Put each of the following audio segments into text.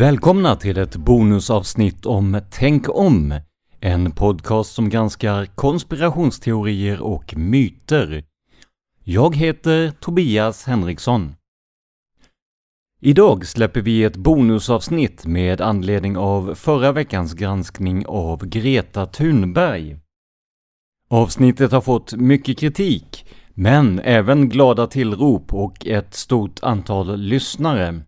Välkomna till ett bonusavsnitt om Tänk om, en podcast som granskar konspirationsteorier och myter. Jag heter Tobias Henriksson. Idag släpper vi ett bonusavsnitt med anledning av förra veckans granskning av Greta Thunberg. Avsnittet har fått mycket kritik, men även glada tillrop och ett stort antal lyssnare.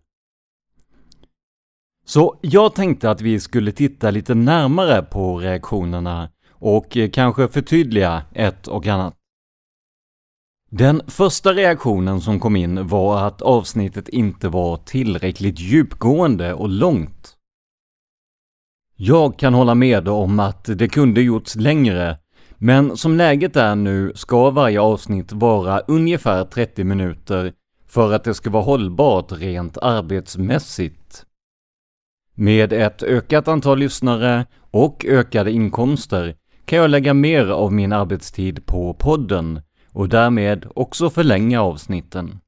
Så jag tänkte att vi skulle titta lite närmare på reaktionerna och eh, kanske förtydliga ett och annat. Den första reaktionen som kom in var att avsnittet inte var tillräckligt djupgående och långt. Jag kan hålla med om att det kunde gjorts längre, men som läget är nu ska varje avsnitt vara ungefär 30 minuter för att det ska vara hållbart rent arbetsmässigt. Med ett ökat antal lyssnare och ökade inkomster kan jag lägga mer av min arbetstid på podden och därmed också förlänga avsnitten.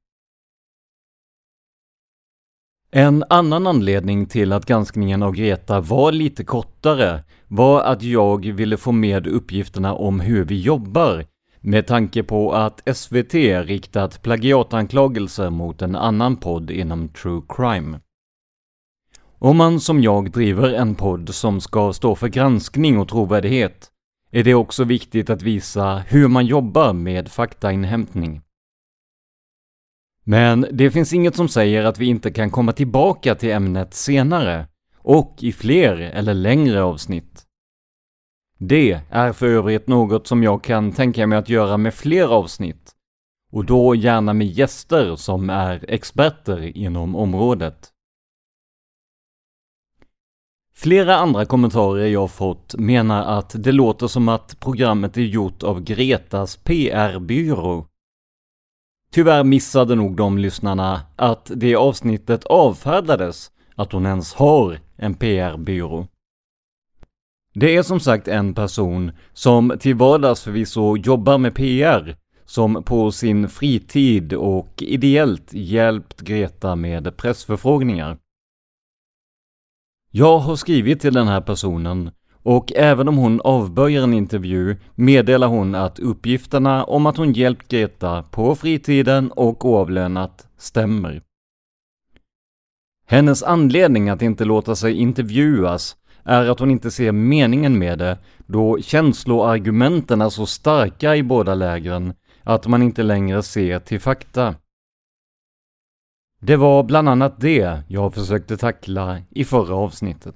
En annan anledning till att granskningen av Greta var lite kortare var att jag ville få med uppgifterna om hur vi jobbar med tanke på att SVT riktat plagiatanklagelser mot en annan podd inom true crime. Om man som jag driver en podd som ska stå för granskning och trovärdighet är det också viktigt att visa hur man jobbar med faktainhämtning. Men det finns inget som säger att vi inte kan komma tillbaka till ämnet senare och i fler eller längre avsnitt. Det är för övrigt något som jag kan tänka mig att göra med fler avsnitt och då gärna med gäster som är experter inom området. Flera andra kommentarer jag fått menar att det låter som att programmet är gjort av Gretas PR-byrå. Tyvärr missade nog de lyssnarna att det avsnittet avfärdades att hon ens har en PR-byrå. Det är som sagt en person som till vardags förvisso jobbar med PR, som på sin fritid och ideellt hjälpt Greta med pressförfrågningar. Jag har skrivit till den här personen och även om hon avböjer en intervju meddelar hon att uppgifterna om att hon hjälpt Greta på fritiden och oavlönat stämmer. Hennes anledning att inte låta sig intervjuas är att hon inte ser meningen med det, då känsloargumenten är så starka i båda lägren att man inte längre ser till fakta. Det var bland annat det jag försökte tackla i förra avsnittet.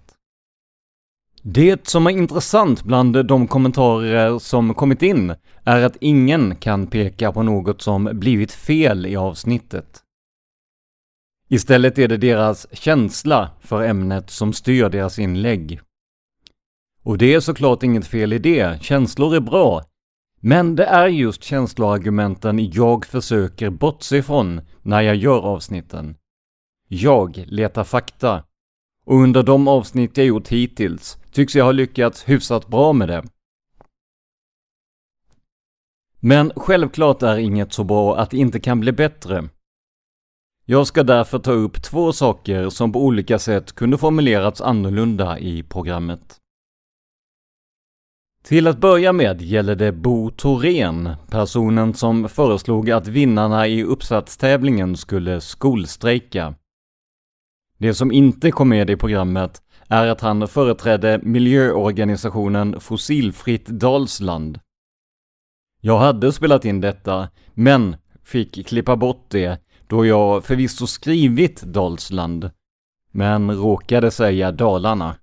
Det som är intressant bland de kommentarer som kommit in är att ingen kan peka på något som blivit fel i avsnittet. Istället är det deras känsla för ämnet som styr deras inlägg. Och det är såklart inget fel i det, känslor är bra. Men det är just känsloargumenten jag försöker bortse ifrån när jag gör avsnitten. Jag letar fakta. Och under de avsnitt jag gjort hittills tycks jag ha lyckats hyfsat bra med det. Men självklart är inget så bra att det inte kan bli bättre. Jag ska därför ta upp två saker som på olika sätt kunde formulerats annorlunda i programmet. Till att börja med gäller det Bo Thorén, personen som föreslog att vinnarna i uppsatstävlingen skulle skolstrejka. Det som inte kom med i programmet är att han företrädde miljöorganisationen Fossilfritt Dalsland. Jag hade spelat in detta, men fick klippa bort det då jag förvisso skrivit Dalsland, men råkade säga Dalarna.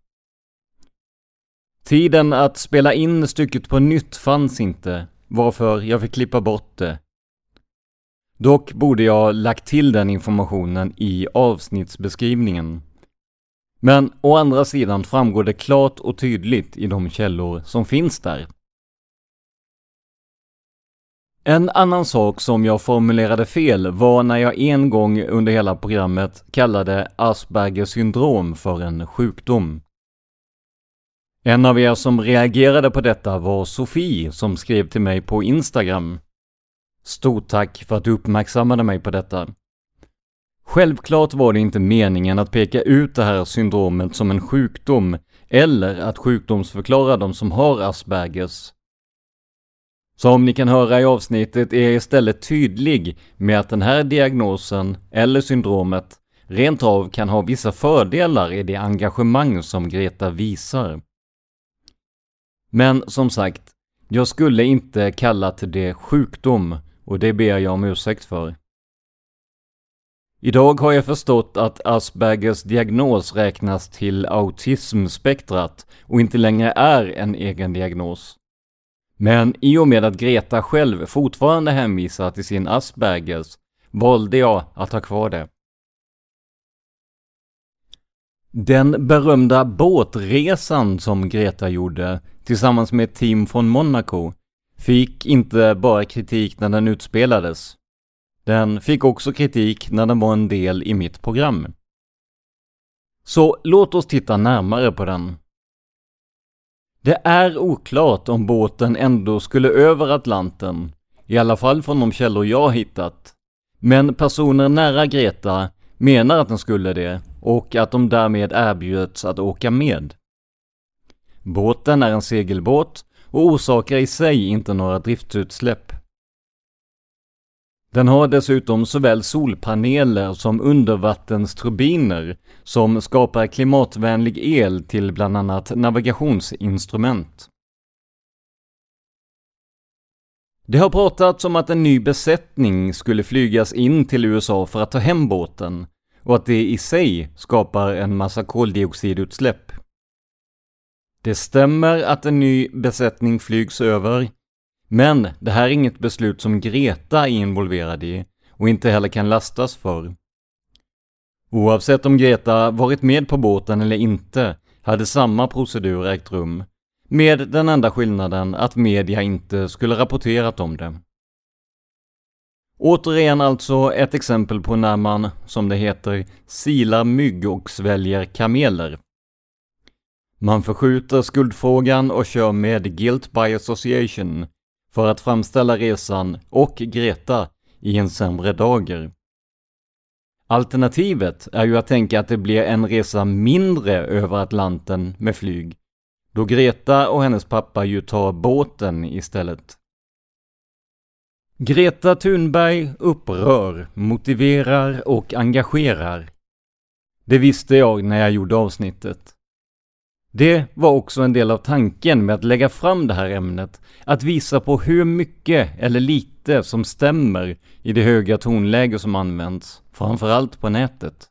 Tiden att spela in stycket på nytt fanns inte, varför jag fick klippa bort det. Dock borde jag lagt till den informationen i avsnittsbeskrivningen. Men å andra sidan framgår det klart och tydligt i de källor som finns där. En annan sak som jag formulerade fel var när jag en gång under hela programmet kallade Aspergers syndrom för en sjukdom. En av er som reagerade på detta var Sofie som skrev till mig på Instagram. Stort tack för att du uppmärksammade mig på detta. Självklart var det inte meningen att peka ut det här syndromet som en sjukdom eller att sjukdomsförklara de som har Aspergers. Som ni kan höra i avsnittet är jag istället tydlig med att den här diagnosen, eller syndromet, rent av kan ha vissa fördelar i det engagemang som Greta visar. Men som sagt, jag skulle inte kallat det sjukdom och det ber jag om ursäkt för. Idag har jag förstått att Aspergers diagnos räknas till autismspektrat och inte längre är en egen diagnos. Men i och med att Greta själv fortfarande hänvisar till sin Aspergers valde jag att ha kvar det. Den berömda båtresan som Greta gjorde tillsammans med ett team från Monaco fick inte bara kritik när den utspelades. Den fick också kritik när den var en del i mitt program. Så låt oss titta närmare på den. Det är oklart om båten ändå skulle över Atlanten, i alla fall från de källor jag hittat. Men personer nära Greta menar att den skulle det och att de därmed erbjöds att åka med. Båten är en segelbåt och orsakar i sig inte några driftsutsläpp. Den har dessutom såväl solpaneler som undervattensturbiner som skapar klimatvänlig el till bland annat navigationsinstrument. Det har pratats om att en ny besättning skulle flygas in till USA för att ta hem båten och att det i sig skapar en massa koldioxidutsläpp. Det stämmer att en ny besättning flygs över, men det här är inget beslut som Greta är involverad i och inte heller kan lastas för. Oavsett om Greta varit med på båten eller inte hade samma procedur ägt rum, med den enda skillnaden att media inte skulle rapporterat om det. Återigen alltså ett exempel på när man, som det heter, silar mygg och sväljer kameler. Man förskjuter skuldfrågan och kör med guilt by association för att framställa resan och Greta i en sämre dager. Alternativet är ju att tänka att det blir en resa mindre över Atlanten med flyg, då Greta och hennes pappa ju tar båten istället. Greta Thunberg upprör, motiverar och engagerar. Det visste jag när jag gjorde avsnittet. Det var också en del av tanken med att lägga fram det här ämnet, att visa på hur mycket eller lite som stämmer i det höga tonläge som används, framförallt på nätet.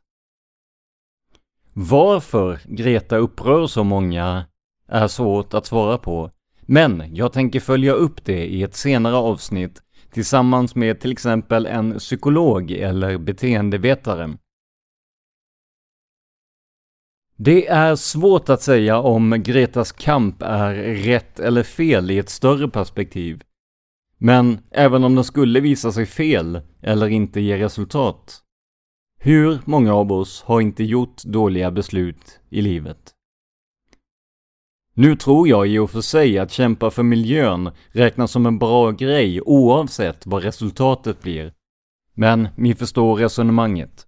Varför Greta upprör så många är svårt att svara på, men jag tänker följa upp det i ett senare avsnitt tillsammans med till exempel en psykolog eller beteendevetare. Det är svårt att säga om Gretas kamp är rätt eller fel i ett större perspektiv. Men även om den skulle visa sig fel eller inte ge resultat. Hur många av oss har inte gjort dåliga beslut i livet? Nu tror jag i och för sig att kämpa för miljön räknas som en bra grej oavsett vad resultatet blir. Men ni förstår resonemanget.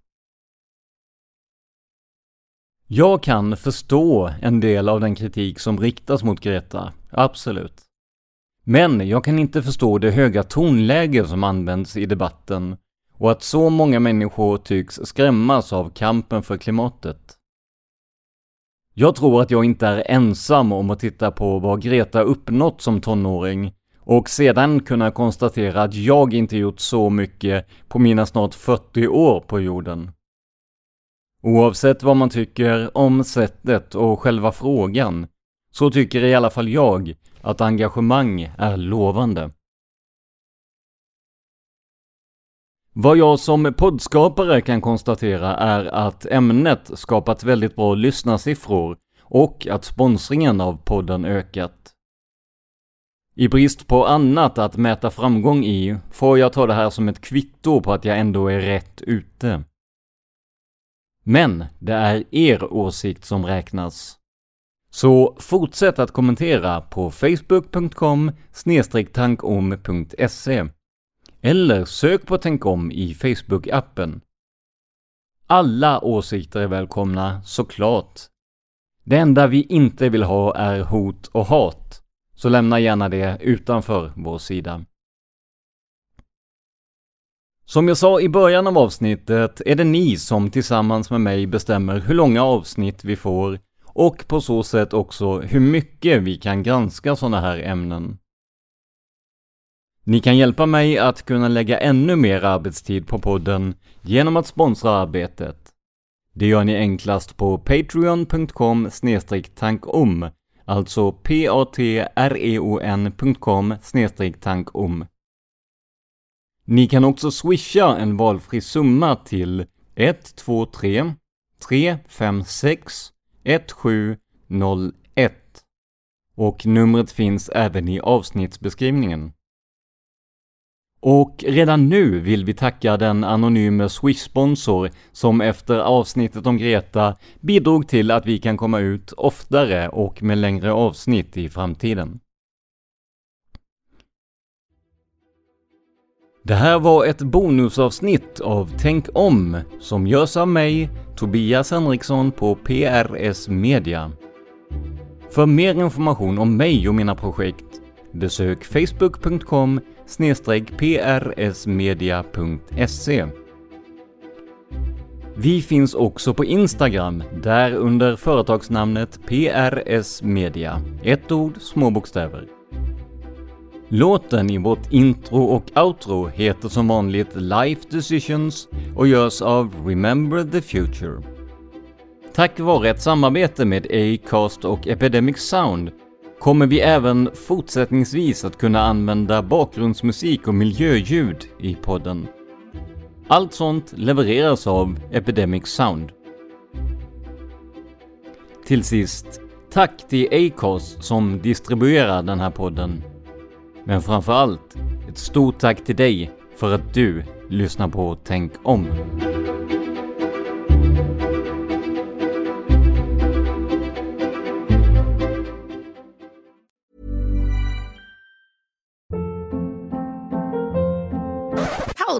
Jag kan förstå en del av den kritik som riktas mot Greta, absolut. Men jag kan inte förstå det höga tonläge som används i debatten och att så många människor tycks skrämmas av kampen för klimatet. Jag tror att jag inte är ensam om att titta på vad Greta uppnått som tonåring och sedan kunna konstatera att jag inte gjort så mycket på mina snart 40 år på jorden. Oavsett vad man tycker om sättet och själva frågan, så tycker i alla fall jag att engagemang är lovande. Vad jag som poddskapare kan konstatera är att ämnet skapat väldigt bra lyssnarsiffror och att sponsringen av podden ökat. I brist på annat att mäta framgång i får jag ta det här som ett kvitto på att jag ändå är rätt ute. Men det är er åsikt som räknas. Så fortsätt att kommentera på facebook.com tankom.se eller sök på Tänk om i Facebook-appen. Alla åsikter är välkomna, såklart. Det enda vi inte vill ha är hot och hat, så lämna gärna det utanför vår sida. Som jag sa i början av avsnittet är det ni som tillsammans med mig bestämmer hur långa avsnitt vi får och på så sätt också hur mycket vi kan granska sådana här ämnen. Ni kan hjälpa mig att kunna lägga ännu mer arbetstid på podden genom att sponsra arbetet. Det gör ni enklast på patreon.com tankom, alltså p-a-t-r-e-o-n.com tankom. Ni kan också swisha en valfri summa till 123 356 1701 och numret finns även i avsnittsbeskrivningen. Och redan nu vill vi tacka den anonyme Swish-sponsor som efter avsnittet om Greta bidrog till att vi kan komma ut oftare och med längre avsnitt i framtiden. Det här var ett bonusavsnitt av Tänk om som görs av mig, Tobias Henriksson på PRS Media. För mer information om mig och mina projekt besök facebook.com prsmedia.se. Vi finns också på Instagram, där under företagsnamnet PRS Media. Ett ord, små bokstäver. Låten i vårt intro och outro heter som vanligt Life Decisions och görs av Remember the Future. Tack vare ett samarbete med Acast och Epidemic Sound kommer vi även fortsättningsvis att kunna använda bakgrundsmusik och miljöljud i podden. Allt sånt levereras av Epidemic Sound. Till sist, tack till Acast som distribuerar den här podden. Men framför allt, ett stort tack till dig för att du lyssnar på Tänk om.